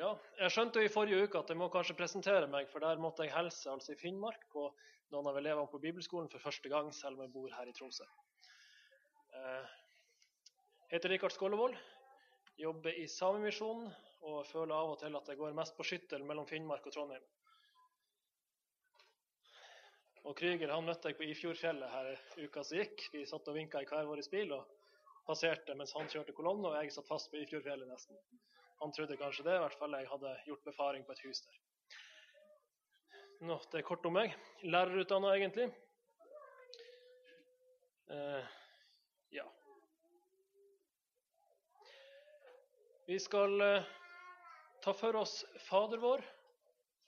Ja, jeg skjønte jo i forrige uke at jeg må kanskje presentere meg, for der måtte jeg helse altså i Finnmark på noen av elevene på bibelskolen for første gang, selv om jeg bor her i Tromsø. Jeg heter Rikard Skålevold, jobber i Samemisjonen og føler av og til at jeg går mest på skyttel mellom Finnmark og Trondheim. Og Krüger han møtte jeg på Ifjordfjellet her uka som gikk. Vi satt og vinka i hver vår bil og passerte mens han kjørte kolonne, og jeg satt fast på Ifjordfjellet nesten. Han trodde kanskje det, i hvert fall jeg hadde gjort befaring på et hus der. Nå, det er kort om meg. Lærerutdanna, egentlig. Eh, ja. Vi skal eh, ta for oss Fader vår,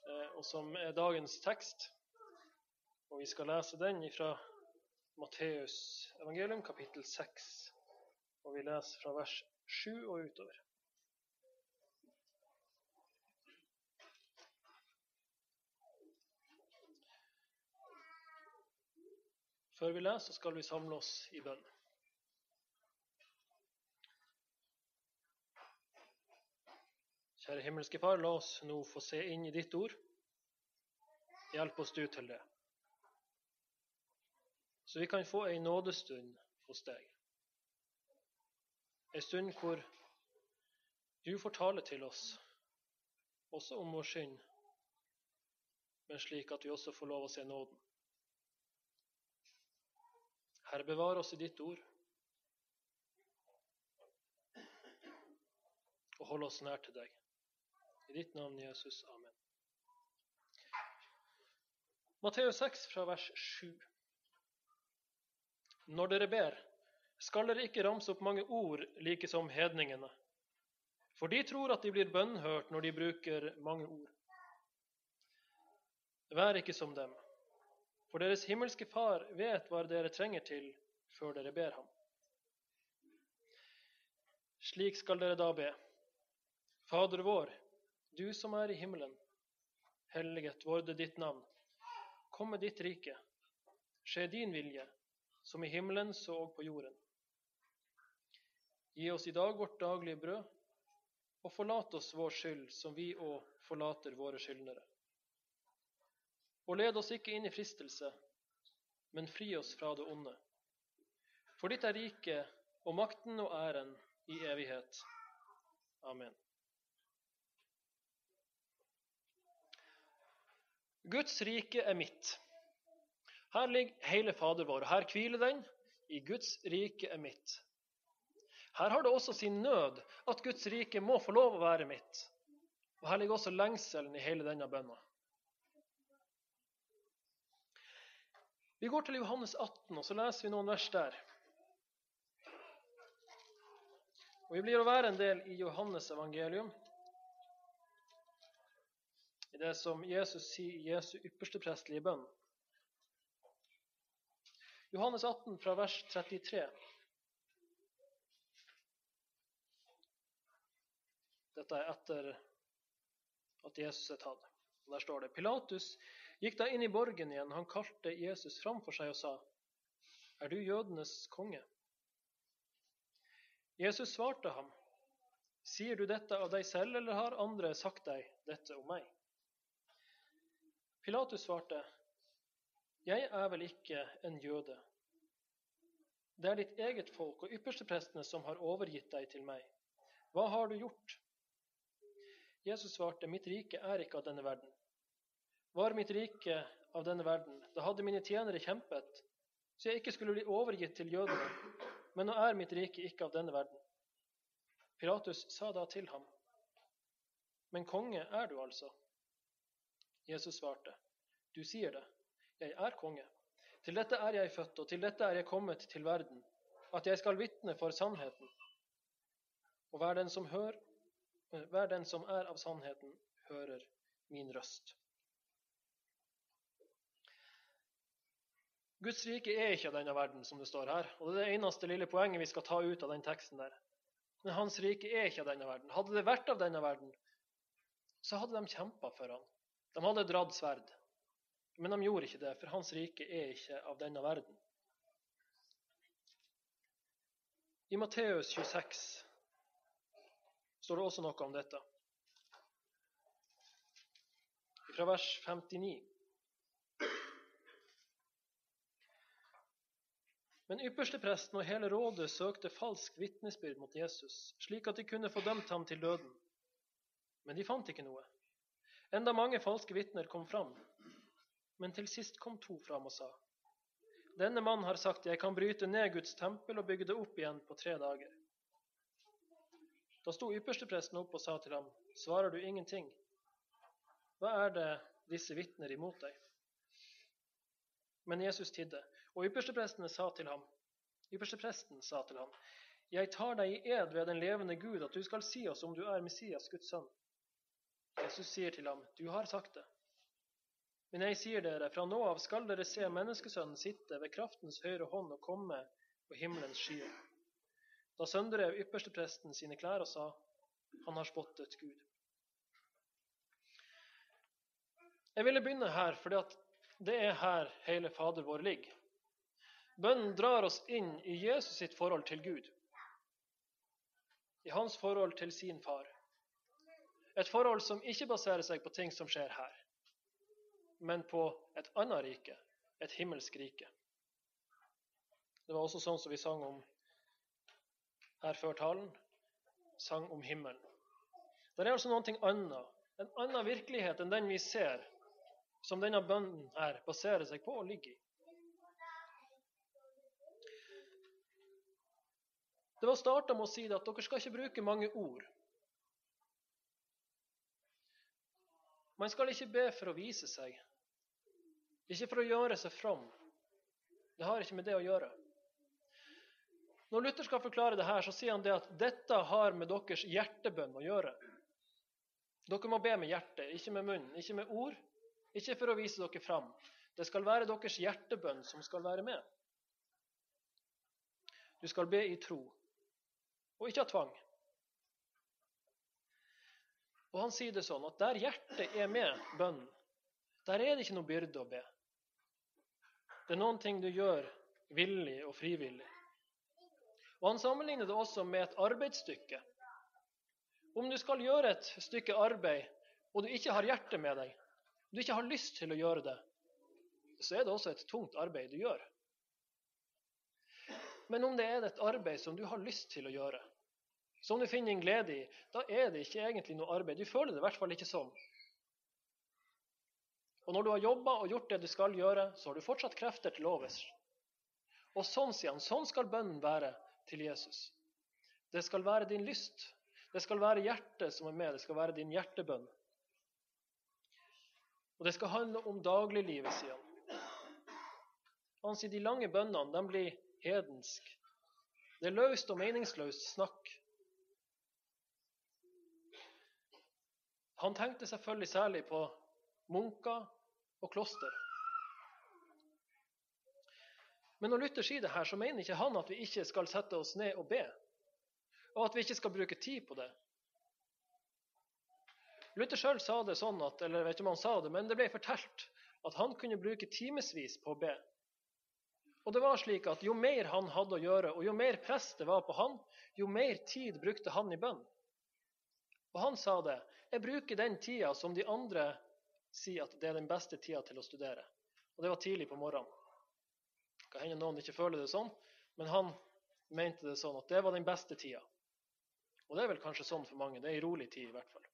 eh, og som er dagens tekst. Og vi skal lese den fra Matteus evangelium, kapittel 6. Og vi leser fra vers 7 og utover. Før vi leser, skal vi samle oss i bønn. Kjære himmelske Far, la oss nå få se inn i ditt ord. Hjelp oss du til det. Så vi kan få ei nådestund hos deg. Ei stund hvor du får tale til oss, også om vår synd, men slik at vi også får lov å se nåden. Herre, bevar oss i ditt ord. Og hold oss nær til deg. I ditt navn, Jesus. Amen. Matteus 6 fra vers 7. Når dere ber, skal dere ikke ramse opp mange ord like som hedningene. For de tror at de blir bønnhørt når de bruker mange ord. Vær ikke som dem. For deres himmelske Far vet hva dere trenger til før dere ber ham. Slik skal dere da be. Fader vår, du som er i himmelen. Helliget vorde ditt navn. Kom med ditt rike. Skje din vilje, som i himmelen så og på jorden. Gi oss i dag vårt daglige brød, og forlat oss vår skyld, som vi òg forlater våre skyldnere. Og led oss ikke inn i fristelse, men fri oss fra det onde. For ditt er riket og makten og æren i evighet. Amen. Guds rike er mitt. Her ligger hele Fader vår, og her hviler den. I Guds rike er mitt. Her har det også sin nød at Guds rike må få lov å være mitt. Og her ligger også lengselen i hele denne bønna. Vi går til Johannes 18, og så leser vi noen vers der. Og Vi blir å være en del i Johannes evangelium, i det som Jesus sier i Jesu ypperste prestelige bønn. Johannes 18 fra vers 33. Dette er etter at Jesus er tatt. Og Der står det Pilatus gikk da inn i borgen igjen. Han kalte Jesus fram for seg og sa, Er du jødenes konge? Jesus svarte ham, Sier du dette av deg selv, eller har andre sagt deg dette om meg? Pilatus svarte, Jeg er vel ikke en jøde. Det er ditt eget folk og yppersteprestene som har overgitt deg til meg. Hva har du gjort? Jesus svarte, Mitt rike er ikke av denne verden. Var mitt rike av denne verden, da hadde mine tjenere kjempet, så jeg ikke skulle bli overgitt til jødene. Men nå er mitt rike ikke av denne verden. Pilatus sa da til ham, Men konge er du altså? Jesus svarte, Du sier det, jeg er konge. Til dette er jeg født, og til dette er jeg kommet til verden, at jeg skal vitne for sannheten. Og hver den som hører hver den som er av sannheten, hører min røst. Guds rike er ikke av denne verden, som det står her. Og det er det eneste lille poenget vi skal ta ut av den teksten der. Men hans rike er ikke av denne verden. Hadde det vært av denne verden, så hadde de kjempa for han. De hadde dratt sverd. Men de gjorde ikke det, for hans rike er ikke av denne verden. I Matteus 26 står det også noe om dette. fra vers 59. Men ypperstepresten og hele rådet søkte falsk vitnesbyrd mot Jesus, slik at de kunne få dømt ham til døden. Men de fant ikke noe. Enda mange falske vitner kom fram. Men til sist kom to fram og sa:" Denne mannen har sagt, jeg kan bryte ned Guds tempel og bygge det opp igjen på tre dager. Da sto ypperstepresten opp og sa til ham, svarer du ingenting? Hva er det disse vitner imot deg? Men Jesus tidde, og ypperstepresten sa til ham, ypperstepresten sa til ham, jeg tar deg i ed ved den levende Gud at du skal si oss om du er Messias, Guds sønn. Jesus sier til ham, du har sagt det. Men jeg sier dere, fra nå av skal dere se Menneskesønnen sitte ved kraftens høyre hånd og komme på himmelens skyer. Da søndrev ypperstepresten sine klær og sa, han har spottet Gud. Jeg ville begynne her fordi det er her hele Fader vår ligger. Bønnen drar oss inn i Jesus sitt forhold til Gud, i hans forhold til sin far. Et forhold som ikke baserer seg på ting som skjer her, men på et annet rike, et himmelsk rike. Det var også sånn som vi sang om her før talen. Sang om himmelen. Det er altså noe annet, en annen virkelighet enn den vi ser, som denne bønnen her baserer seg på og ligger i. Det var starta med å si at dere skal ikke bruke mange ord. Man skal ikke be for å vise seg, ikke for å gjøre seg fram. Det har ikke med det å gjøre. Når Luther skal forklare det her, så sier han det at dette har med deres hjertebønn å gjøre. Dere må be med hjertet, ikke med munnen, ikke med ord, ikke for å vise dere fram. Det skal være deres hjertebønn som skal være med. Du skal be i tro, og ikke av tvang. Og han sier det sånn at der hjertet er med bønnen, der er det ikke noe byrde å be. Det er noen ting du gjør villig og frivillig. Og Han sammenligner det også med et arbeidsstykke. Om du skal gjøre et stykke arbeid, og du ikke har hjertet med deg, du ikke har lyst til å gjøre det, så er det også et tungt arbeid du gjør. Men om det er et arbeid som du har lyst til å gjøre, som du finner din glede i, da er det ikke egentlig noe arbeid. Du føler det i hvert fall ikke sånn. Og når du har jobba og gjort det du skal gjøre, så har du fortsatt krefter til overs. Og sånn, sier han, sånn skal bønnen være til Jesus. Det skal være din lyst. Det skal være hjertet som er med. Det skal være din hjertebønn. Og det skal handle om dagliglivet, sier han. Han sier de lange bønnene de blir hedensk. Det er løst og meningsløst snakk. Han tenkte selvfølgelig særlig på munker og kloster. Men når Luther sier det her, så mener ikke han at vi ikke skal sette oss ned og be, og at vi ikke skal bruke tid på det. Luther sjøl sa det sånn at, eller jeg vet ikke om han sa det, men det ble fortalt at han kunne bruke timevis på å be. Og det var slik at Jo mer han hadde å gjøre, og jo mer press det var på han, jo mer tid brukte han i bønn. Og han sa det. Jeg bruker den tida som de andre sier at det er den beste tida til å studere. Og det var tidlig på morgenen. Det kan hende noen ikke føler det sånn, men han mente det sånn at det var den beste tida. Og det er vel kanskje sånn for mange. Det er ei rolig tid i hvert fall.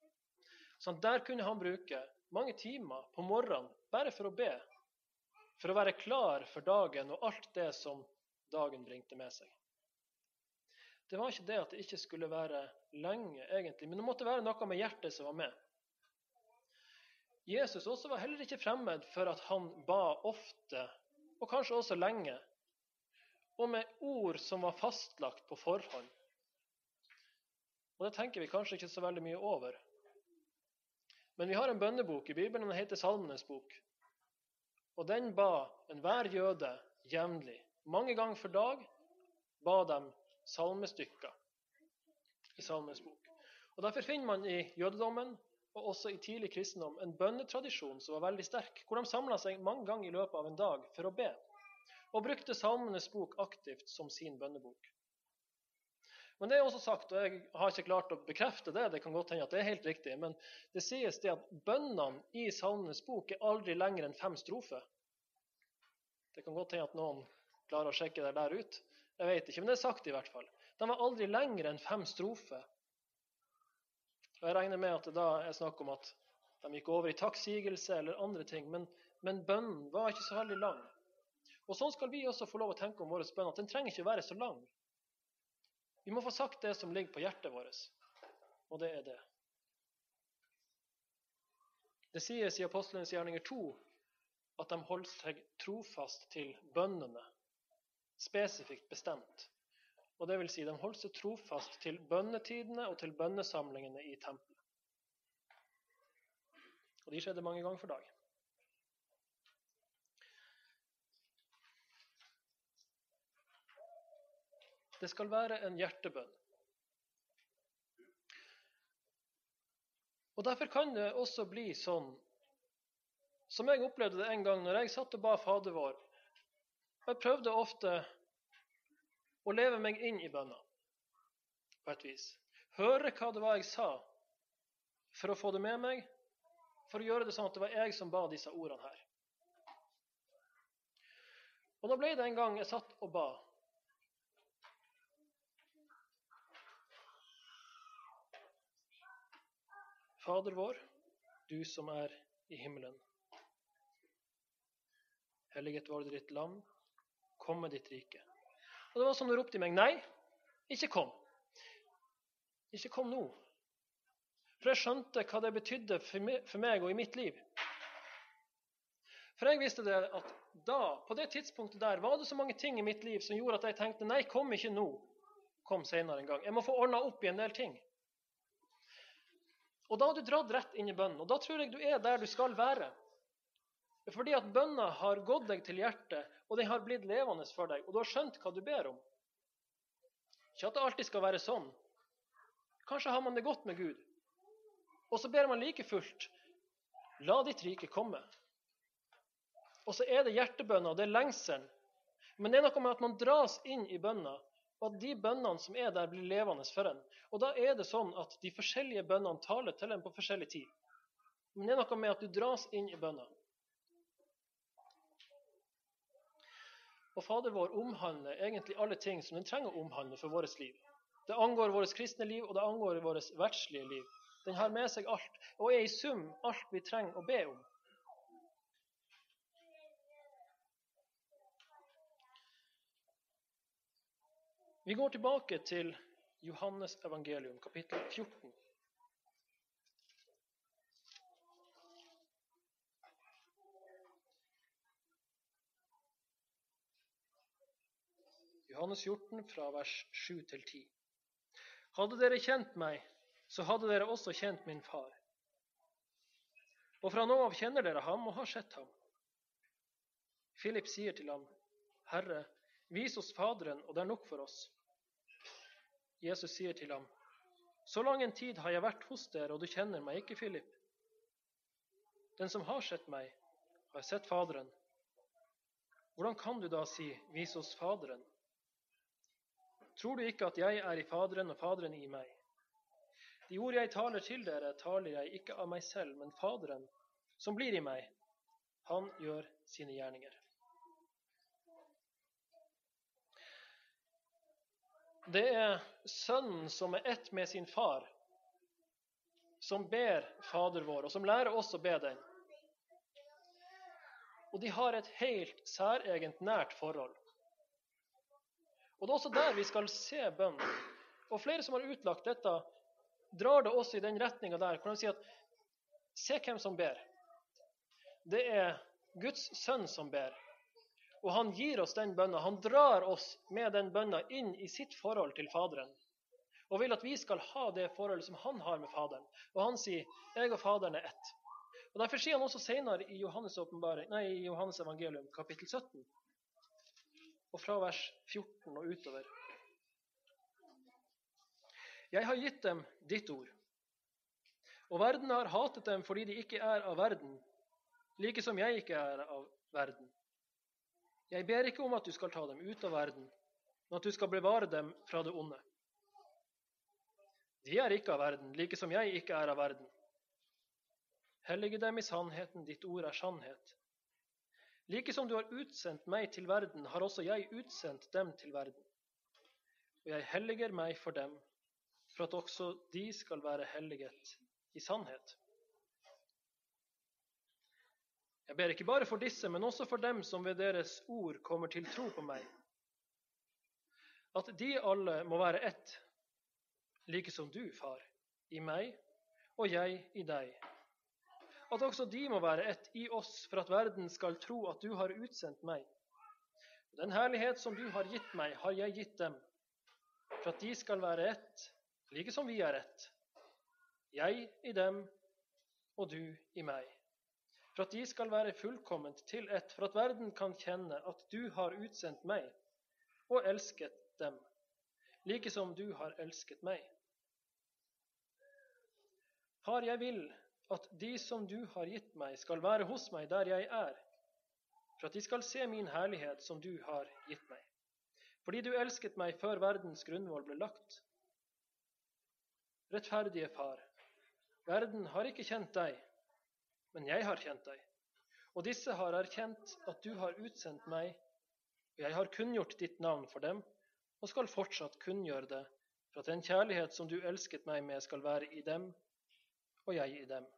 Så der kunne han bruke mange timer på morgenen bare for å be. For å være klar for dagen og alt det som dagen bringte med seg. Det var ikke det at det ikke skulle være lenge, egentlig, men det måtte være noe med hjertet som var med. Jesus også var heller ikke fremmed for at han ba ofte, og kanskje også lenge, og med ord som var fastlagt på forhånd. Og Det tenker vi kanskje ikke så veldig mye over. Men vi har en bønnebok i Bibelen, den heter Salmenes bok. Og den ba enhver jøde jevnlig. Mange ganger for dag ba dem salmestykker i Salmens bok. Og Derfor finner man i jødedommen og også i tidlig kristendom en bønnetradisjon som var veldig sterk, hvor de samla seg mange ganger i løpet av en dag for å be, og brukte Salmenes bok aktivt som sin bønnebok. Men det er også sagt, og jeg har ikke klart å bekrefte det, det kan godt hende at det er helt riktig, men det sies det at bønnene i Salmenes bok er aldri lenger enn fem strofer. Det kan godt hende at noen klarer å sjekke det der ut. Jeg vet ikke, men det er sagt i hvert fall. De var aldri lengre enn fem strofer. Og Jeg regner med at det da er snakk om at de gikk over i takksigelse eller andre ting, men, men bønnen var ikke så veldig lang. Og Sånn skal vi også få lov å tenke om vår bønn, at den trenger ikke være så lang. Vi må få sagt det som ligger på hjertet vårt, og det er det. Det sies i Apostlenes gjerninger 2 at de holdt seg trofast til bønnene, spesifikt bestemt. Og det vil si, de holdt seg trofast til bønnetidene og til bønnesamlingene i tempelet. Og de skjedde mange ganger for dag. Det skal være en hjertebønn. Og Derfor kan det også bli sånn som jeg opplevde det en gang når jeg satt og ba Fader vår. Jeg prøvde ofte å leve meg inn i bønna på et vis. Høre hva det var jeg sa, for å få det med meg, for å gjøre det sånn at det var jeg som ba disse ordene her. Og da ble det en gang jeg satt og ba. Fader vår, du som er i himmelen. Helliget det ditt lam, kom med ditt rike. Og Det var som du ropte i meg, nei, ikke kom. Ikke kom nå. For jeg skjønte hva det betydde for meg og i mitt liv. For jeg visste det at da, på det tidspunktet der, var det så mange ting i mitt liv som gjorde at jeg tenkte nei, kom ikke nå. Kom senere en gang. Jeg må få ordna opp i en del ting. Og da har du dratt rett inn i bønnen. Og da tror jeg du er der du skal være. Fordi at bønna har gått deg til hjertet, og den har blitt levende for deg. Og du har skjønt hva du ber om. Ikke at det alltid skal være sånn. Kanskje har man det godt med Gud. Og så ber man like fullt La ditt rike komme. Og så er det hjertebønna, det er lengselen. Men det er noe med at man dras inn i bønna, og at de bønnene som er der, blir levende for en. Og da er det sånn at de forskjellige bønnene taler til en på forskjellig tid. Men det er noe med at du dras inn i bønna. Og Fader vår omhandler egentlig alle ting som den trenger å omhandle for vårt liv. Det angår vårt kristne liv, og det angår vårt verdslige liv. Den har med seg alt, og er i sum alt vi trenger å be om. Vi går tilbake til Johannes evangelium, kapittel 14. Johannes 14, fra vers 7 til 10. Hadde dere kjent meg, så hadde dere også kjent min far. Og fra nå av kjenner dere ham og har sett ham. Philip sier til ham, Herre, vis oss Faderen, og det er nok for oss. Jesus sier til ham, Så lang en tid har jeg vært hos dere, og du kjenner meg ikke, Philip. Den som har sett meg, har sett Faderen. Hvordan kan du da si, vis oss Faderen? Tror du ikke at jeg er i Faderen og Faderen i meg? De ord jeg taler til dere, taler jeg ikke av meg selv, men Faderen, som blir i meg, han gjør sine gjerninger. Det er sønnen som er ett med sin far, som ber Fader vår, og som lærer oss å be den. Og de har et helt særegent nært forhold. Og Det er også der vi skal se bønn. Og Flere som har utlagt dette, drar det også i den retninga der, hvor de sier at se hvem som ber. Det er Guds sønn som ber. Og han gir oss den bønna. Han drar oss med den bønna inn i sitt forhold til Faderen. Og vil at vi skal ha det forholdet som han har med Faderen. Og han sier 'Jeg og Faderen er ett'. Og Derfor sier han også senere i Johannes, nei, i Johannes evangelium, kapittel 17, og fra vers 14 og utover. Jeg har gitt dem ditt ord. Og verden har hatet dem fordi de ikke er av verden, like som jeg ikke er av verden. Jeg ber ikke om at du skal ta dem ut av verden, men at du skal bevare dem fra det onde. De er ikke av verden, like som jeg ikke er av verden. Hellige dem i sannheten, ditt ord er sannhet. Like som du har utsendt meg til verden, har også jeg utsendt dem til verden. Og jeg helliger meg for dem, for at også de skal være helliget i sannhet. Jeg ber ikke bare for disse, men også for dem som ved deres ord kommer til tro på meg. At de alle må være ett, like som du, far, i meg og jeg i deg. At også de må være ett i oss, for at verden skal tro at du har utsendt meg. Den herlighet som du har gitt meg, har jeg gitt dem, for at de skal være ett, like som vi er ett. Jeg i dem og du i meg for at de skal være fullkomment til ett, for at verden kan kjenne at du har utsendt meg og elsket dem, like som du har elsket meg. Far, jeg vil at de som du har gitt meg, skal være hos meg der jeg er, for at de skal se min herlighet som du har gitt meg. Fordi du elsket meg før verdens grunnvoll ble lagt. Rettferdige Far, verden har ikke kjent deg, men jeg har kjent deg. Og disse har erkjent at du har utsendt meg, og jeg har kunngjort ditt navn for dem, og skal fortsatt kunngjøre det, for at den kjærlighet som du elsket meg med, skal være i dem, og jeg i dem.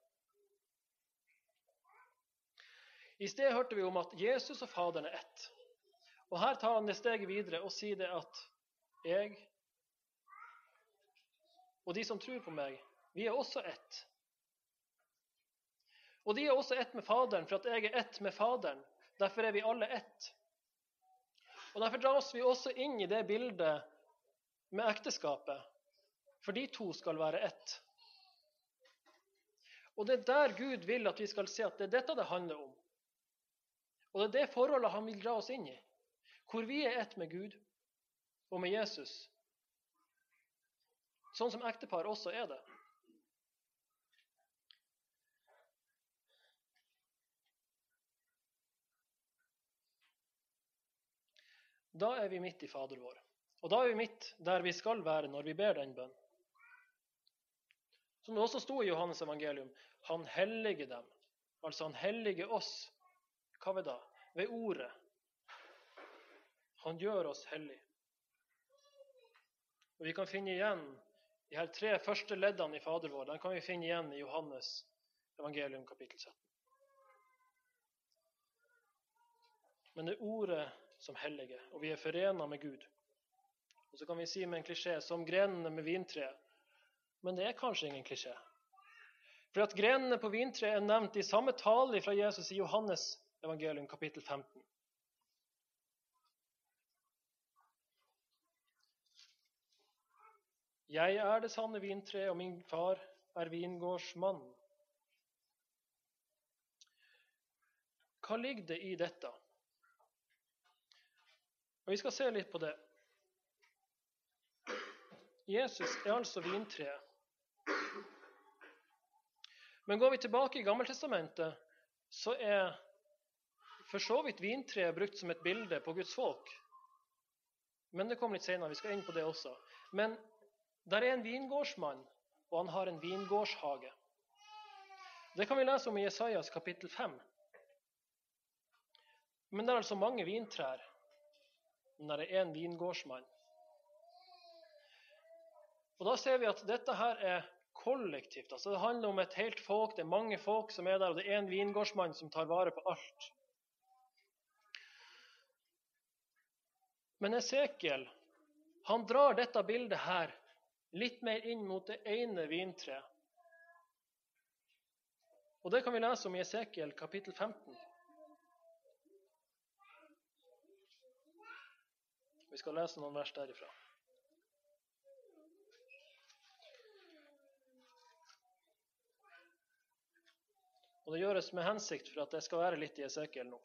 I sted hørte vi om at Jesus og Faderen er ett. Og her tar han det steget videre og sier det at jeg og de som tror på meg, vi er også ett. Og de er også ett med Faderen, for at jeg er ett med Faderen. Derfor er vi alle ett. Og Derfor dras vi også inn i det bildet med ekteskapet, for de to skal være ett. Og det er der Gud vil at vi skal se at det er dette det handler om. Og det er det forholdet han vil dra oss inn i, hvor vi er ett med Gud og med Jesus. Sånn som ektepar også er det. Da er vi midt i Fader vår. Og da er vi midt der vi skal være når vi ber den bønn. Som det også sto i Johannes evangelium, han hellige dem. Altså han hellige oss. Hva ved da? Ved ordet. Han gjør oss hellige. Og Vi kan finne igjen de her tre første leddene i Fader vår. Den kan vi finne igjen i Johannes evangelium kapittel 17. Men det ordet som hellige, og vi er forena med Gud. Og Så kan vi si med en klisjé som grenene med vintreet. Men det er kanskje ingen klisjé. For at grenene på vintreet er nevnt i samme tale fra Jesus i Johannes evangelium kapittel 15. Jeg er det sanne vintre, og min far er vingårdsmann. Hva ligger det i dette? Og Vi skal se litt på det. Jesus er altså vintreet. Men går vi tilbake i Gammeltestamentet, så er for så vidt vintreet brukt som et bilde på Guds folk. Men det kommer litt senere. Vi skal inn på det også. Men der er en vingårdsmann, og han har en vingårdshage. Det kan vi lese om i Jesajas kapittel 5. Men det er altså mange vintrær men det er en vingårdsmann. Og Da ser vi at dette her er kollektivt. altså Det handler om et helt folk, det er mange folk som er der, og det er en vingårdsmann som tar vare på alt. Men Esekiel han drar dette bildet her litt mer inn mot det ene vintreet. Og Det kan vi lese om i Esekiel kapittel 15. Vi skal lese noen vers derifra. Og Det gjøres med hensikt for at det skal være litt i Esekiel nå.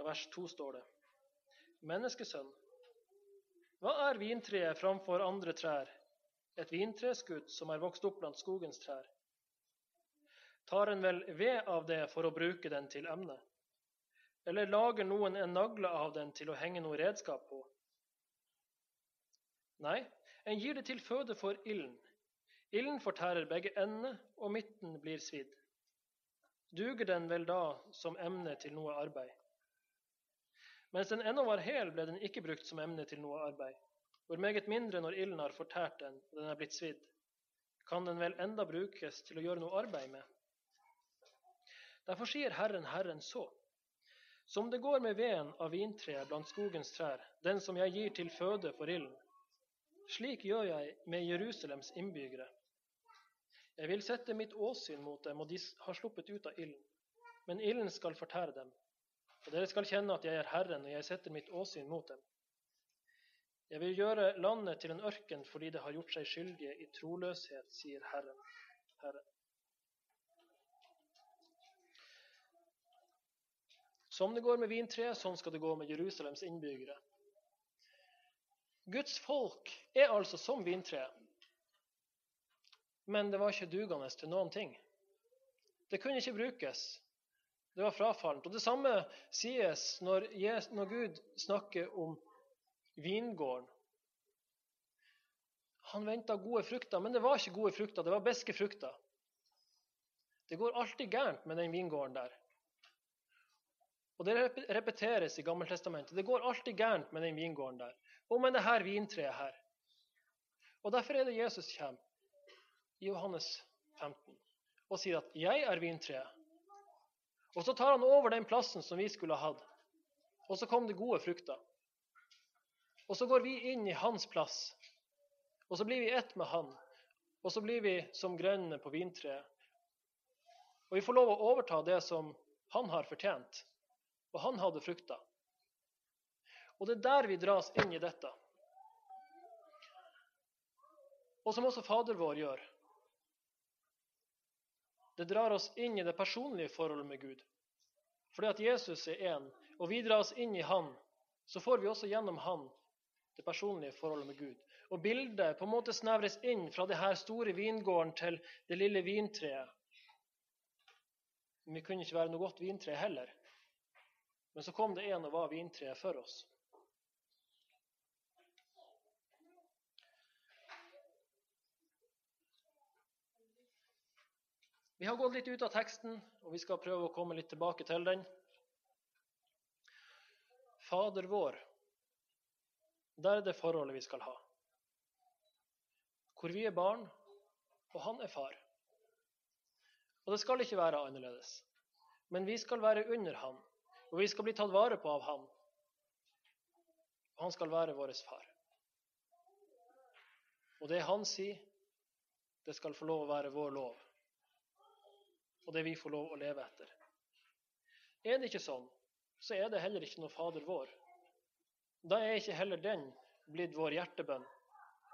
Fra vers 2 står det Menneskesønn, hva er vintreet framfor andre trær, et vintreskudd som er vokst opp blant skogens trær? tar en vel ved av det for å bruke den til emne? Eller lager noen en nagle av den til å henge noe redskap på? Nei, en gir det til føde for ilden. Ilden fortærer begge endene, og midten blir svidd. Duger den vel da som emne til noe arbeid? Mens den ennå var hel, ble den ikke brukt som emne til noe arbeid. Hvor meget mindre når ilden har fortært den, og den er blitt svidd. Kan den vel enda brukes til å gjøre noe arbeid med? Derfor sier Herren, Herren så. Som det går med veden av vintreet blant skogens trær, den som jeg gir til føde for ilden. Slik gjør jeg med Jerusalems innbyggere. Jeg vil sette mitt åsyn mot dem, og de har sluppet ut av ilden. Men ilden skal fortære dem. Og dere skal kjenne at jeg er Herren, og jeg setter mitt åsyn mot dem. Jeg vil gjøre landet til en ørken fordi det har gjort seg skyldige i troløshet, sier Herren. Herren. Som det går med vintreet, sånn skal det gå med Jerusalems innbyggere. Guds folk er altså som vintreet. Men det var ikke dugende til noen ting. Det kunne ikke brukes. Det var frafallent. Og det samme sies når, når Gud snakker om vingården. Han venta gode frukter, men det var ikke gode frukter, det var beske frukter. Det går alltid gærent med den vingården der. Og Det repeteres i Gammeltestamentet. Det går alltid gærent med den vingården der, og med det her vintreet her. Og Derfor er det Jesus kommer i Johannes 15 og sier at 'jeg er vintreet'. Og så tar han over den plassen som vi skulle ha hatt. Og så kom det gode frukter. Og så går vi inn i hans plass. Og så blir vi ett med han. Og så blir vi som grønne på vintreet. Og vi får lov å overta det som han har fortjent. Og han hadde frukter. Og det er der vi dras inn i dette. Og som også Fader vår gjør. Det drar oss inn i det personlige forholdet med Gud. Fordi at Jesus er én, og vi dras inn i Han, så får vi også gjennom Han det personlige forholdet med Gud. Og bildet på en måte snevres inn fra det her store vingården til det lille vintreet. Men vi kunne ikke være noe godt vintre heller. Men så kom det en og var vintreet for oss. Vi har gått litt ut av teksten, og vi skal prøve å komme litt tilbake til den. Fader vår, der er det forholdet vi skal ha. Hvor vi er barn, og han er far. Og det skal ikke være annerledes. Men vi skal være under han, og vi skal bli tatt vare på av han. Og han skal være vår far. Og det han sier, det skal få lov å være vår lov og det vi får lov å leve etter. Er det ikke sånn, så er det heller ikke noe Fader vår. Da er ikke heller den blitt vår hjertebønn.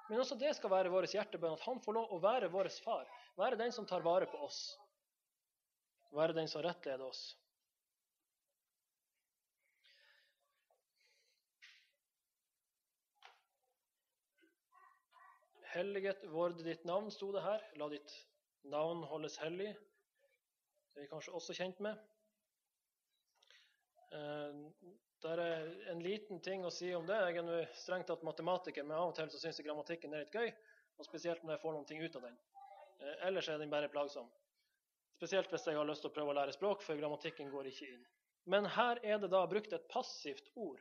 Men også det skal være vår hjertebønn, at han får lov å være vår far. Være den som tar vare på oss. Være den som rettleder oss. Helliget vorde ditt navn, sto det her. La ditt navn holdes hellig. Det er vi kanskje også kjent med. Eh, det er en liten ting å si om det. Jeg er nå strengt tatt matematiker, men av og til så syns jeg grammatikken er litt gøy. Og spesielt når jeg får noen ting ut av den. Eh, ellers er den bare plagsom. Spesielt hvis jeg har lyst til å prøve å lære språk, for grammatikken går ikke inn. Men her er det da brukt et passivt ord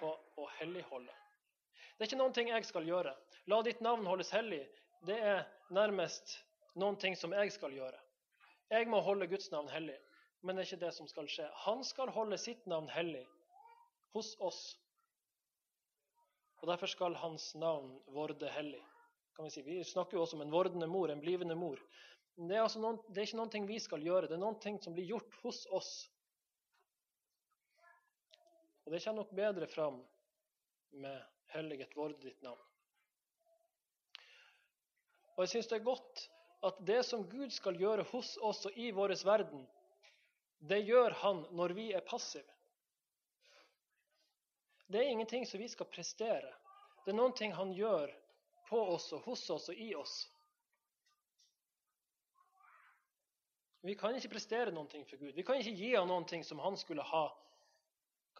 på å helligholde. Det er ikke noen ting jeg skal gjøre. La ditt navn holdes hellig. Det er nærmest noen ting som jeg skal gjøre. Jeg må holde Guds navn hellig, men det er ikke det som skal skje. Han skal holde sitt navn hellig hos oss. Og Derfor skal hans navn vorde hellig. Kan Vi si. Vi snakker jo også om en vordende mor, en blivende mor. Det er, altså noen, det er ikke noe vi skal gjøre, det er noe som blir gjort hos oss. Og Det kommer nok bedre fram med 'helliget vorde ditt navn'. Og jeg syns det er godt at det som Gud skal gjøre hos oss og i vår verden, det gjør han når vi er passive. Det er ingenting som vi skal prestere. Det er noen ting han gjør på oss og hos oss og i oss. Vi kan ikke prestere noen ting for Gud. Vi kan ikke gi ham noen ting som han skulle ha,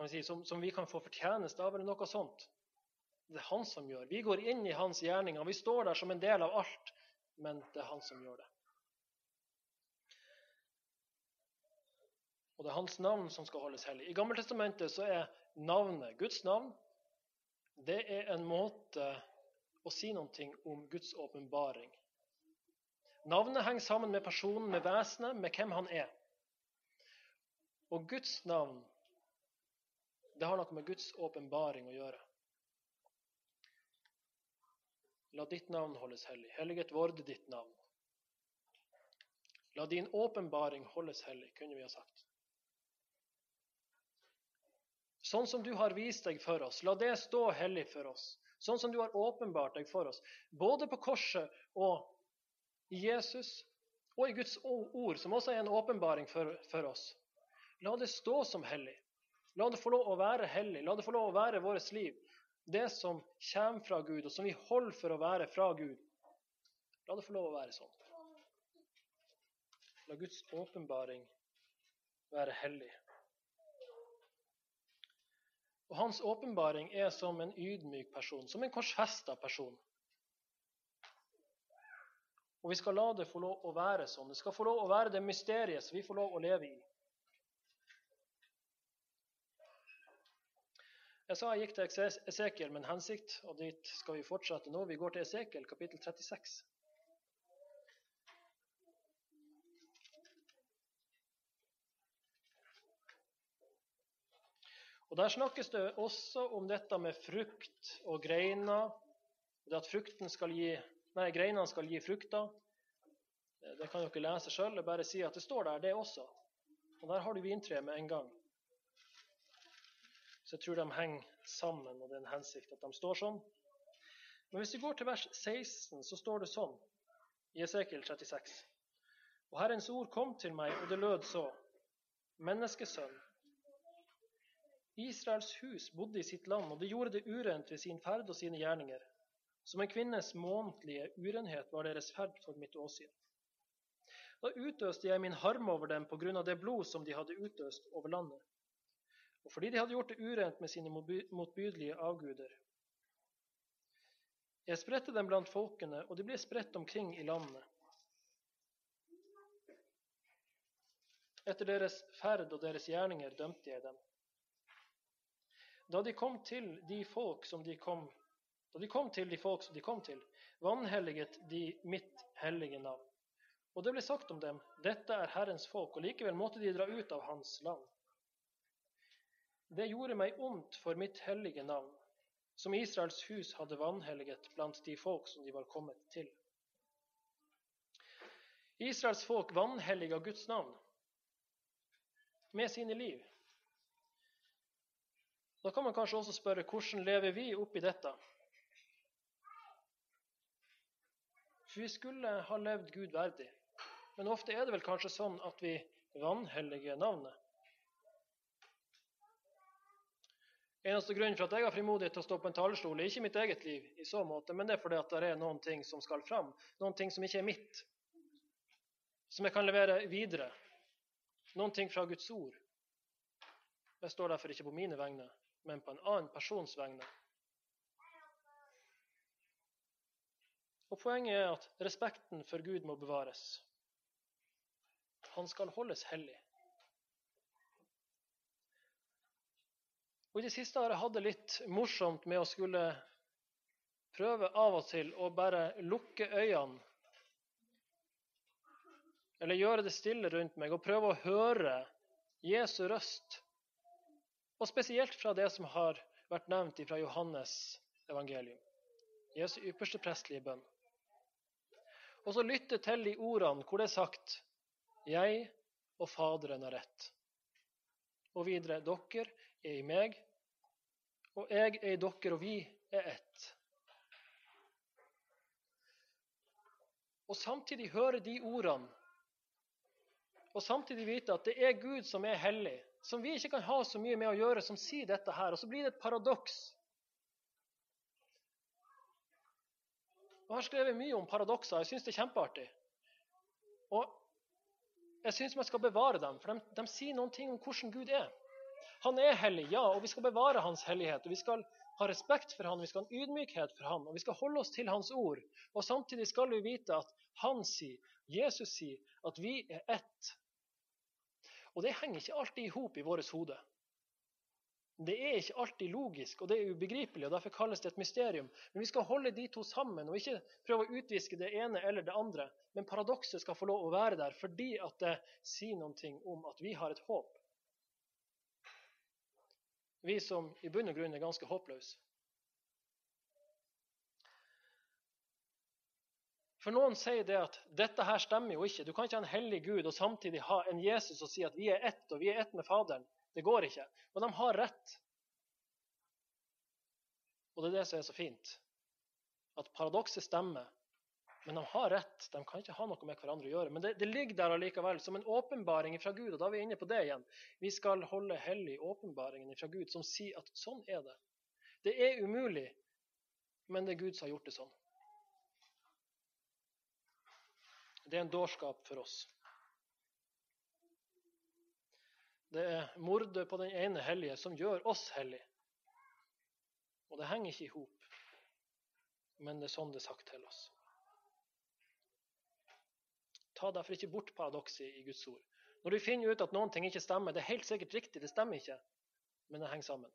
vi si, som, som, vi kan få fortjeneste av, eller noe sånt. Det er han som gjør. Vi går inn i hans gjerninger. Vi står der som en del av alt, men det er han som gjør det. Og det er hans navn som skal holdes hellig. I Gammeltestamentet så er navnet, Guds navn, det er en måte å si noe om Guds åpenbaring. Navnet henger sammen med personen, med vesenet, med hvem han er. Og Guds navn, det har noe med Guds åpenbaring å gjøre. La ditt navn holdes hellig. Helliget vorde ditt navn. La din åpenbaring holdes hellig, kunne vi ha sagt. Sånn som du har vist deg for oss, la det stå hellig for oss. Sånn som du har åpenbart deg for oss, både på korset og i Jesus, og i Guds ord, som også er en åpenbaring for, for oss. La det stå som hellig. La det få lov å være hellig. La det få lov å være vårt liv det som kommer fra Gud, og som vi holder for å være fra Gud, la det få lov å være sånn. La Guds åpenbaring være hellig. Og Hans åpenbaring er som en ydmyk person, som en korsfesta person. Og vi skal la det få lov å være sånn. Det skal få lov å være det mysteriet som vi får lov å leve i. Jeg sa jeg gikk til Esekiel med en hensikt, og dit skal vi fortsette nå. Vi går til Esekiel kapittel 36. Og Der snakkes det også om dette med frukt og greiner. og at frukten skal gi, nei, greinene skal gi frukter. Det kan dere lese sjøl. Jeg bare sier at det står der, det også. Og Der har du vintreet med en gang. Så jeg tror de henger sammen, og det er en hensikt at de står sånn. Men hvis vi går til vers 16, så står det sånn i Esekiel 36. Og Herrens ord kom til meg, og det lød så. Menneskesønn. Israels hus bodde i sitt land, og det gjorde det urent ved sin ferd og sine gjerninger. Som en kvinnes månedlige urenhet var deres ferd for mitt åsyn. Da utøste jeg min harme over dem på grunn av det blod som de hadde utøst over landet og fordi de hadde gjort det urent med sine motbydelige avguder. Jeg spredte dem blant folkene, og de ble spredt omkring i landet. Etter deres ferd og deres gjerninger dømte jeg dem. Da de kom til de folk som de kom, da de kom til de folk som de kom til, vanhelliget de mitt hellige navn. Og det ble sagt om dem, dette er Herrens folk, og likevel måtte de dra ut av hans land. Det gjorde meg ondt for mitt hellige navn, som Israels hus hadde vanhelliget blant de folk som de var kommet til. Israels folk vanhelliga Guds navn med sine liv. Da kan man kanskje også spørre hvordan lever vi oppi dette? For vi skulle ha levd Gud verdig. Men ofte er det vel kanskje sånn at vi vanhelliger navnet. Eneste grunnen for at jeg har frimodighet til å stå på en talerstol, er ikke mitt eget liv, i så måte, men det er fordi at det er noen ting som skal fram. Noen ting som ikke er mitt. Som jeg kan levere videre. Noen ting fra Guds ord. Jeg står derfor ikke på mine vegne, men på en annen persons vegne. Og Poenget er at respekten for Gud må bevares. Han skal holdes hellig. Og I det siste har jeg hatt det litt morsomt med å skulle prøve av og til å bare lukke øynene. Eller gjøre det stille rundt meg og prøve å høre Jesu røst. Og spesielt fra det som har vært nevnt fra Johannes evangelium. Jesu ypperste prestlige bønn. Og så lytte til de ordene hvor det er sagt 'Jeg og Faderen har rett'. Og videre 'Dere er i meg, og jeg er i dere, og vi er ett. Og samtidig høre de ordene, og samtidig vite at det er Gud som er hellig, som vi ikke kan ha så mye med å gjøre, som sier dette her. Og så blir det et paradoks. Jeg har skrevet mye om paradokser. Jeg syns det er kjempeartig. Og jeg syns man skal bevare dem, for de, de sier noen ting om hvordan Gud er. Han er hellig, ja, og vi skal bevare hans hellighet. Og vi skal ha respekt for han, vi skal ha ydmykhet for han, og vi skal holde oss til hans ord. Og samtidig skal vi vite at han sier, Jesus sier, at vi er ett. Og det henger ikke alltid i hop i vårt hode. Det er ikke alltid logisk, og det er ubegripelig, og derfor kalles det et mysterium. Men vi skal holde de to sammen, og ikke prøve å utviske det ene eller det andre. Men paradokset skal få lov å være der fordi at det sier noe om at vi har et håp. Vi som i bunn og grunn er ganske håpløse. For noen sier det at dette her stemmer jo ikke. Du kan ikke ha en hellig Gud og samtidig ha en Jesus og si at vi er ett, og vi er ett med Faderen. Det går ikke. Og de har rett. Og det er det som er så fint. At paradokset stemmer. Men de har rett. De kan ikke ha noe med hverandre å gjøre. Men det, det ligger der allikevel som en åpenbaring fra Gud. Og da er vi inne på det igjen. Vi skal holde hellig åpenbaringen fra Gud som sier at sånn er det. Det er umulig, men det er Gud som har gjort det sånn. Det er en dårskap for oss. Det er mordet på den ene hellige som gjør oss hellige. Og det henger ikke i hop, men det er sånn det er sagt til oss. Ta derfor ikke bort paradokset i Guds ord. Når du finner ut at noen ting ikke stemmer, det er helt sikkert riktig, det stemmer ikke, men det henger sammen.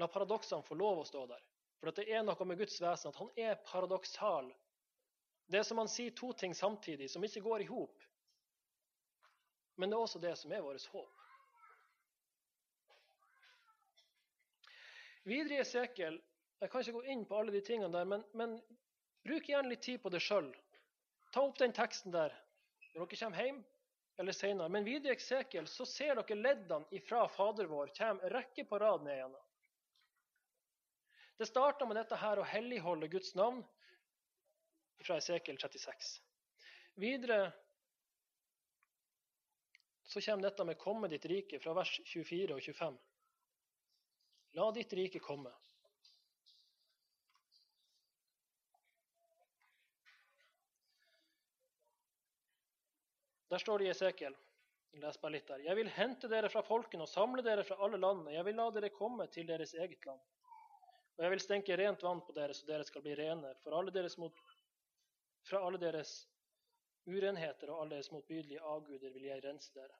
La paradoksene få lov å stå der. For det er noe med Guds vesen at han er paradoksal. Det er som han sier to ting samtidig, som ikke går i hop. Men det er også det som er vårt håp. Videre i Esekiel Jeg kan ikke gå inn på alle de tingene der, men, men bruk gjerne litt tid på det sjøl. Ta opp den teksten der når dere kommer hjem eller senere. Men videre i Eksekiel så ser dere leddene ifra Fader vår kommer rekke på rad ned igjen. Det starter med dette her å helligholde Guds navn fra Esekiel 36. Videre så kommer dette med 'komme ditt rike' fra vers 24 og 25. La ditt rike komme. Der står det i Esekiel. Les bare litt der. Jeg vil hente dere fra folkene og samle dere fra alle landene. Jeg vil la dere komme til deres eget land. Og jeg vil stenke rent vann på dere, så dere skal bli rene. Alle mot, fra alle deres urenheter og alle deres motbydelige avguder vil jeg rense dere.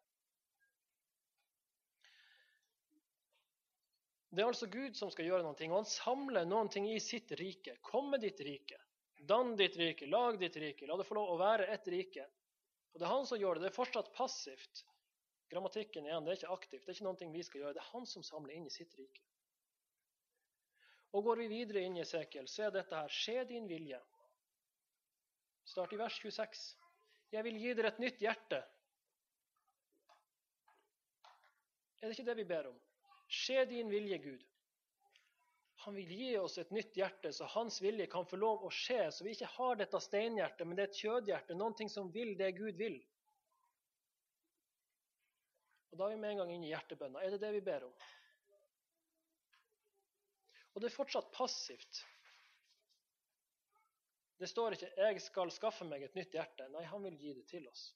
Det er altså Gud som skal gjøre noe, og han samler noe i sitt rike. Kom med ditt rike. Dann ditt rike. Lag ditt rike. La det få lov å være ett rike. Og Det er han som gjør det. Det er fortsatt passivt. Grammatikken igjen, det er ikke aktivt. Det er ikke noe vi skal gjøre. Det er han som samler inn i sitt rike. Og Går vi videre inn i Esekiel, så er dette her Skje din vilje. Start i vers 26. Jeg vil gi dere et nytt hjerte. Er det ikke det vi ber om? Skje din vilje, Gud. Han vil gi oss et nytt hjerte, så hans vilje kan få lov å skje. Så vi ikke har dette steinhjertet, men det er et kjødhjerte, noe som vil det Gud vil. Og Da er vi med en gang inne i hjertebønna. Er det det vi ber om? Og det er fortsatt passivt. Det står ikke 'jeg skal skaffe meg et nytt hjerte'. Nei, han vil gi det til oss.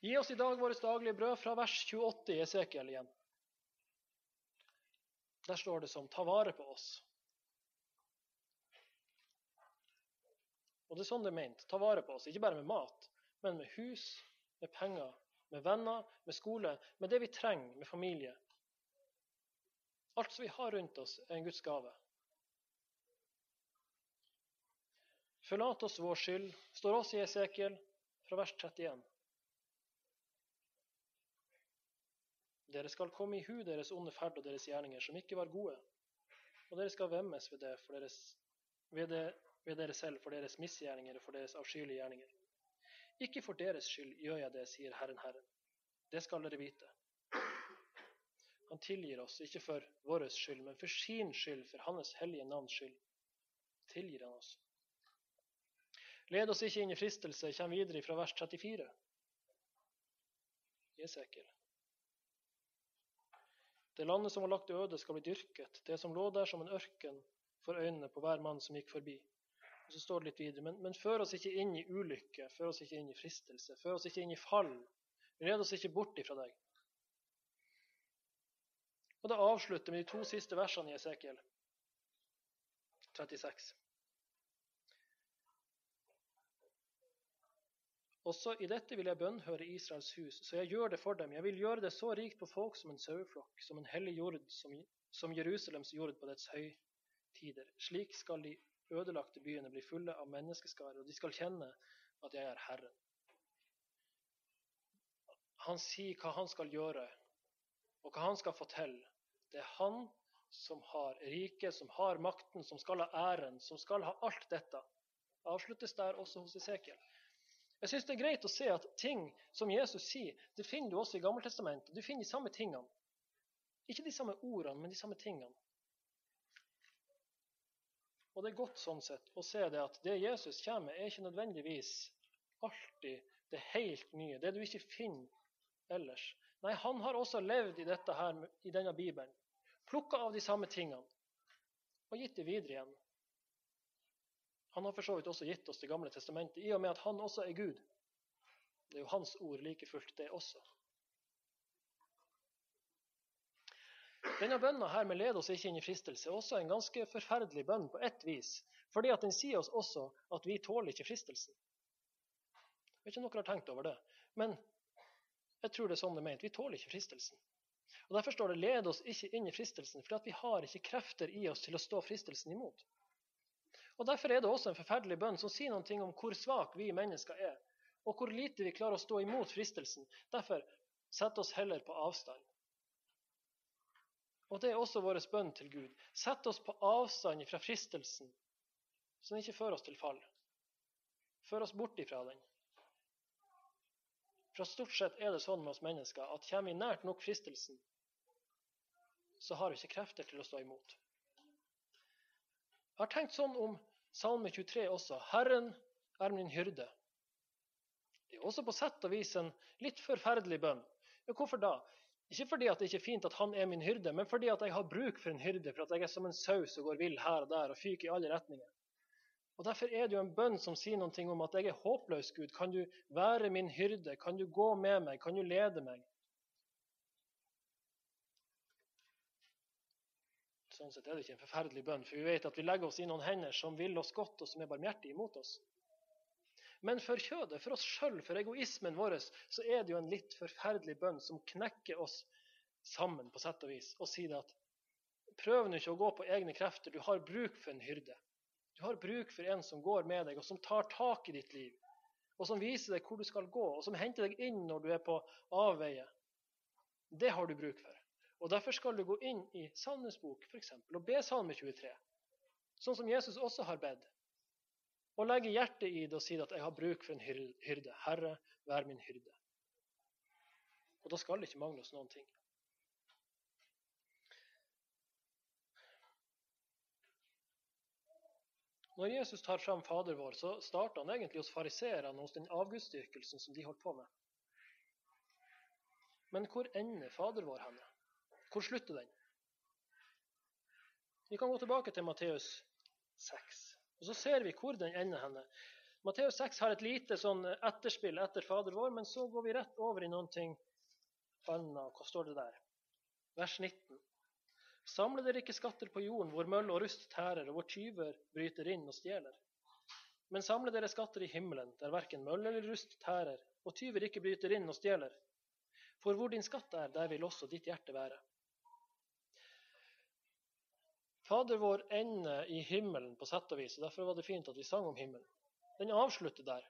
Gi oss i dag vårt daglige brød fra vers 28 i Esekiel igjen. Der står det som 'ta vare på oss'. Og det er sånn det er ment. Ta vare på oss. Ikke bare med mat, men med hus, med penger, med venner, med skole, med det vi trenger, med familie. Alt som vi har rundt oss, er en Guds gave. Forlat oss vår skyld, står også i Esekiel fra vers 31. Dere skal komme i hu deres onde ferd og deres gjerninger, som ikke var gode. Og dere skal vemmes ved, det deres, ved, det, ved dere selv for deres misgjerninger og for deres avskyelige gjerninger. Ikke for deres skyld gjør jeg det, sier Herren Herren. Det skal dere vite. Han tilgir oss, ikke for vår skyld, men for sin skyld, for Hans hellige navns skyld. Tilgir han oss. Led oss ikke inn i fristelse, kommer videre fra vers 34. Esekiel. Det landet som var lagt øde, skal bli dyrket, det som lå der som en ørken for øynene på hver mann som gikk forbi. Og Så står det litt videre, men, men før oss ikke inn i ulykke, før oss ikke inn i fristelse, før oss ikke inn i fall. Red oss ikke bort ifra deg. Og det avslutter med de to siste versene i Esekiel 36. Også i dette vil jeg bønnhøre Israels hus, så jeg gjør det for dem. Jeg vil gjøre det så rikt på folk som en saueflokk, som en hellig jord, som, som Jerusalems jord på dets høytider. Slik skal de ødelagte byene bli fulle av menneskeskarer, og de skal kjenne at jeg er Herren. Han sier hva han skal gjøre, og hva han skal få til. Det er han som har riket, som har makten, som skal ha æren, som skal ha alt dette. Avsluttes der også hos Esekiel. Jeg syns det er greit å se at ting som Jesus sier, det finner du også i Gammeltestamentet. Du finner de samme tingene. Ikke de samme ordene, men de samme tingene. Og det er godt sånn sett å se det at det Jesus kommer med, er ikke nødvendigvis alltid det helt nye. Det du ikke finner ellers. Nei, han har også levd i dette her, i denne Bibelen. Plukka av de samme tingene og gitt det videre igjen. Han har for så vidt også gitt oss Det gamle testamentet, i og med at han også er Gud. Det er jo hans ord like fullt, det også. Denne bønna her med 'led oss ikke inn i fristelse' er også en ganske forferdelig bønn på ett vis. Fordi at den sier oss også at vi tåler ikke fristelsen. Jeg vet ikke om dere har tenkt over det. Men jeg tror det er sånn det er ment. Vi tåler ikke fristelsen. Og Derfor står det 'led oss ikke inn i fristelsen', for vi har ikke krefter i oss til å stå fristelsen imot. Og Derfor er det også en forferdelig bønn som sier noe om hvor svake vi mennesker er, og hvor lite vi klarer å stå imot fristelsen. Derfor sett oss heller på avstand. Og Det er også vår bønn til Gud. Sett oss på avstand fra fristelsen, så den ikke fører oss til fall. Før oss bort ifra den. For stort sett er det sånn med oss mennesker at kommer vi nært nok fristelsen, så har vi ikke krefter til å stå imot. Jeg har tenkt sånn om Salme 23 også. Herren er min hyrde. Det er også på sett og vis en litt forferdelig bønn. Ja, hvorfor da? Ikke fordi det ikke er fint at han er min hyrde, men fordi jeg har bruk for en hyrde, for at jeg er som en sau som går vill her og der og fyker i alle retninger. Og Derfor er det jo en bønn som sier noe om at jeg er håpløs, Gud. Kan du være min hyrde? Kan du gå med meg? Kan du lede meg? Sånn sett er det ikke en forferdelig bønn, for vi vet at vi legger oss i noen hender som vil oss godt, og som er barmhjertige imot oss. Men for kjødet, for oss sjøl, for egoismen vår, så er det jo en litt forferdelig bønn som knekker oss sammen på sett og vis, og sier at prøv nå ikke å gå på egne krefter, du har bruk for en hyrde. Du har bruk for en som går med deg, og som tar tak i ditt liv. Og som viser deg hvor du skal gå, og som henter deg inn når du er på avveie. Det har du bruk for. Og Derfor skal du gå inn i Salmenes bok for eksempel, og be Salme 23, sånn som Jesus også har bedt. Og legge hjertet i det og si at 'jeg har bruk for en hyrde'. Herre, vær min hyrde. Og da skal det ikke mangle oss noen ting. Når Jesus tar fram Fader vår, så starter han egentlig hos fariseerne, hos den avgudsdyrkelsen som de holdt på med. Men hvor ender Fader vår henne? Hvor slutter den? Vi kan gå tilbake til Matteus 6, og så ser vi hvor den ender henne. Matteus 6 har et lite sånn etterspill etter Fader vår, men så går vi rett over i noe annet. Hva står det der? Vers 19. Samle dere ikke skatter på jorden, hvor møll og rust tærer, og hvor tyver bryter inn og stjeler. Men samle dere skatter i himmelen, der verken møll eller rust tærer, og tyver ikke bryter inn og stjeler. For hvor din skatt er, der vil også ditt hjerte være. Fader vår ender i himmelen på sett og vis, og derfor var det fint at vi sang om himmelen. Den avslutter der.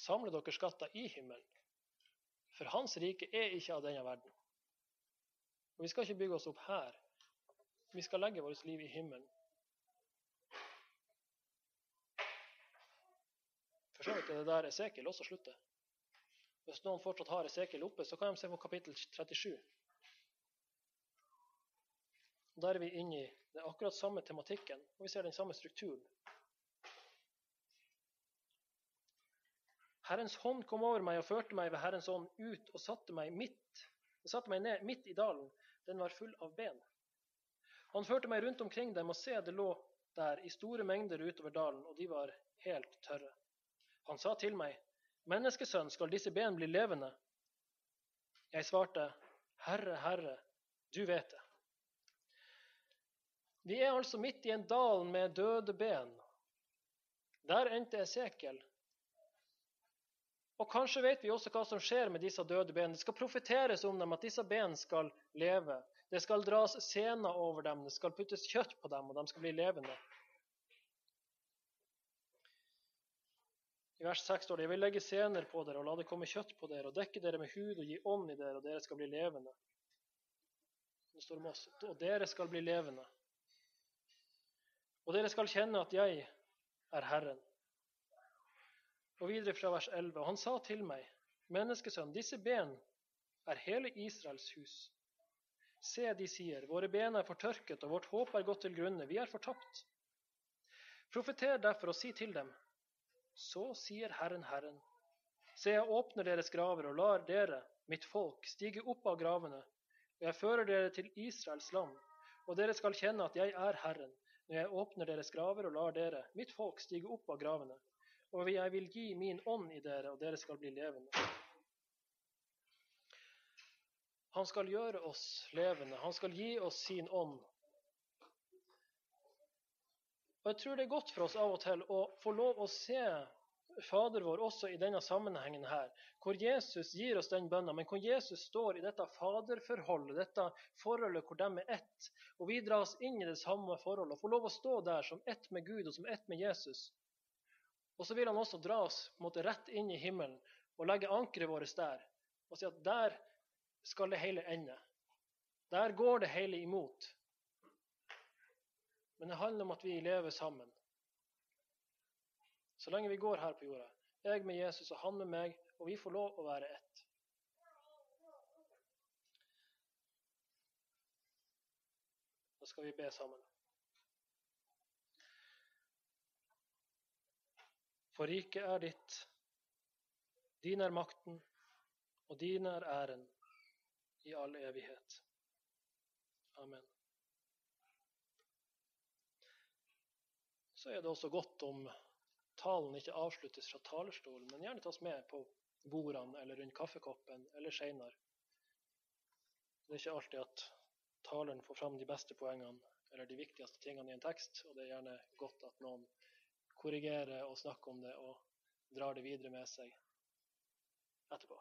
Samle dere skatter i himmelen. For hans rike er ikke av denne verden. Og Vi skal ikke bygge oss opp her. Vi skal legge vårt liv i himmelen. For så vidt er det der Esekiel også slutter. Hvis noen fortsatt har Esekiel oppe, så kan de se på kapittel 37. Der er vi inne i den akkurat samme tematikken, og vi ser den samme strukturen. Herrens hånd kom over meg og førte meg ved Herrens ånd ut og satte meg midt, satte meg ned midt i dalen den var full av ben. Han førte meg rundt omkring dem, og se, det lå der i store mengder utover dalen, og de var helt tørre. Han sa til meg, Menneskesønn, skal disse ben bli levende? Jeg svarte, Herre, Herre, Du vet det. Vi er altså midt i en dal med døde ben. Der endte Esekiel. Og kanskje vet vi også hva som skjer med disse døde ben. Det skal profeteres om dem, at disse ben skal leve. Det skal dras sener over dem, det skal puttes kjøtt på dem, og de skal bli levende. I vers 6 står det, jeg vil legge sener på dere og la det komme kjøtt på dere, og dekke dere med hud og gi ånd i dere, og dere skal bli levende. Det står om oss, og dere skal bli levende. Og dere skal kjenne at jeg er Herren. Og videre fra vers 11. Og han sa til meg, menneskesønn, disse ben er hele Israels hus. Se, de sier, våre ben er fortørket, og vårt håp er gått til grunne, vi er fortapt. Profeter derfor og si til dem, så sier Herren Herren, se, jeg åpner deres graver og lar dere, mitt folk, stige opp av gravene, og jeg fører dere til Israels land, og dere skal kjenne at jeg er Herren, når jeg åpner deres graver og lar dere, mitt folk, stige opp av gravene, og jeg vil gi min ånd i dere, og dere skal bli levende. Han skal gjøre oss levende, han skal gi oss sin ånd. Og Jeg tror det er godt for oss av og til å få lov å se Fader vår også i denne sammenhengen her, hvor Jesus gir oss den bønna, men hvor Jesus står i dette faderforholdet, dette forholdet hvor de er ett, og vi dras inn i det samme forholdet, og får lov å stå der som ett med Gud og som ett med Jesus. Og så vil han også dra oss måte, rett inn i himmelen og legge ankeret vårt der, og si at der skal det hele ende. Der går det hele imot. Men det handler om at vi lever sammen. Så lenge vi går her på jorda. Jeg med Jesus og han med meg, og vi får lov å være ett. Da skal vi be sammen. For riket er ditt, din er makten, og din er æren i all evighet. Amen. så er det også godt om talen ikke avsluttes fra talerstolen, men gjerne tas med på bordene eller rundt kaffekoppen eller seinere. Det er ikke alltid at taleren får fram de beste poengene eller de viktigste tingene i en tekst, og det er gjerne godt at noen korrigerer og snakker om det og drar det videre med seg etterpå.